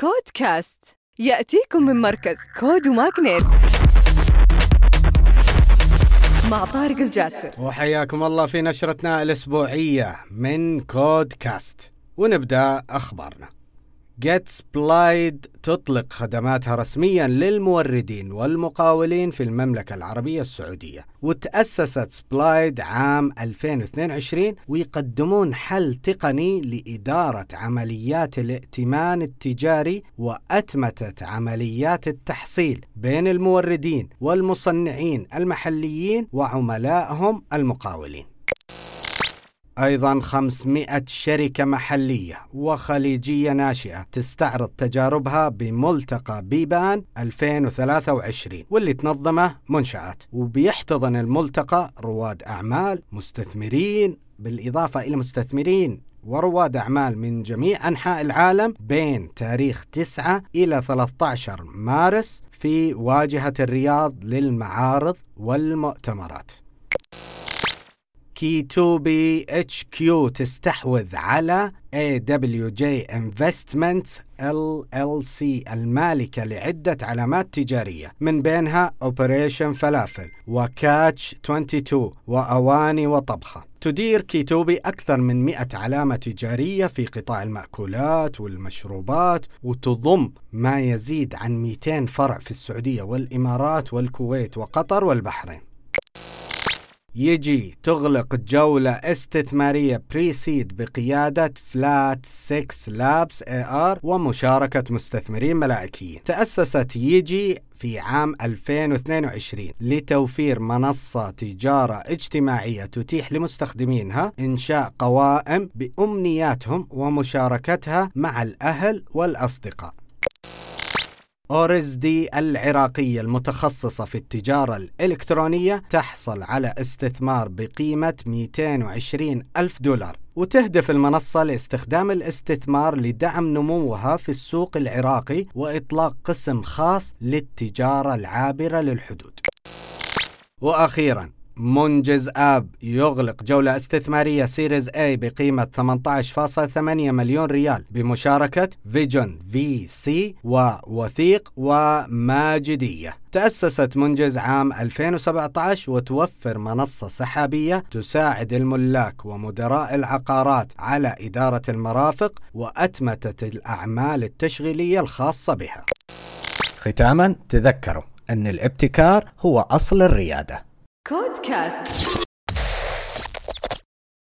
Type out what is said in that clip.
كودكاست. يأتيكم من مركز كود و MAGNiTT مع طارق الجاسر. وحياكم الله في نشرتنا الأسبوعية من كودكاست. ونبدأ أخبارنا. جيت سبلايد تطلق خدماتها رسميا للموردين والمقاولين في المملكة العربية السعودية. وتأسست سبلايد عام 2022 ويقدمون حل تقني لإدارة عمليات الائتمان التجاري وأتمتة عمليات التحصيل بين الموردين والمصنعين المحليين وعملائهم المقاولين. أيضا 500 شركة محلية وخليجية ناشئة تستعرض تجاربها بملتقى بيبان 2023 واللي تنظمه منشآت. وبيحتضن الملتقى رواد أعمال مستثمرين بالإضافة إلى مستثمرين ورواد أعمال من جميع أنحاء العالم بين تاريخ 9 إلى 13 مارس في واجهة الرياض للمعارض والمؤتمرات. كيتوبي HQ تستحوذ على اي دبليو جي انفستمنتس ال ال سي المالكة لعدة علامات تجارية من بينها Operation Falafel و Catch 22 وأواني وطبخة. تدير كيتوبي أكثر من 100 علامة تجارية في قطاع المأكولات والمشروبات وتضم ما يزيد عن 200 فرع في السعودية والإمارات والكويت وقطر والبحرين. يجي تغلق جولة استثمارية pre-seed بقيادة Flat6Labs اي ار ومشاركة مستثمرين ملائكيين. تأسست يجي في عام 2022 لتوفير منصة تجارة اجتماعية تتيح لمستخدمينها إنشاء قوائم بأمنياتهم ومشاركتها مع الأهل والأصدقاء. أوريسدي العراقية المتخصصة في التجارة الإلكترونية تحصل على استثمار بقيمة 220 ألف دولار وتهدف المنصة لاستخدام الاستثمار لدعم نموها في السوق العراقي وإطلاق قسم خاص للتجارة العابرة للحدود. وأخيراً منجز app يغلق جولة استثمارية Series A بقيمة 18.8 مليون ريال بمشاركة Vision VC ووثيق وماجدية. تأسست منجز عام 2017 وتوفر منصة سحابية تساعد الملاك ومدراء العقارات على إدارة المرافق وأتمتة الأعمال التشغيلية الخاصة بها. ختاما تذكروا أن الابتكار هو أصل الريادة. Codecast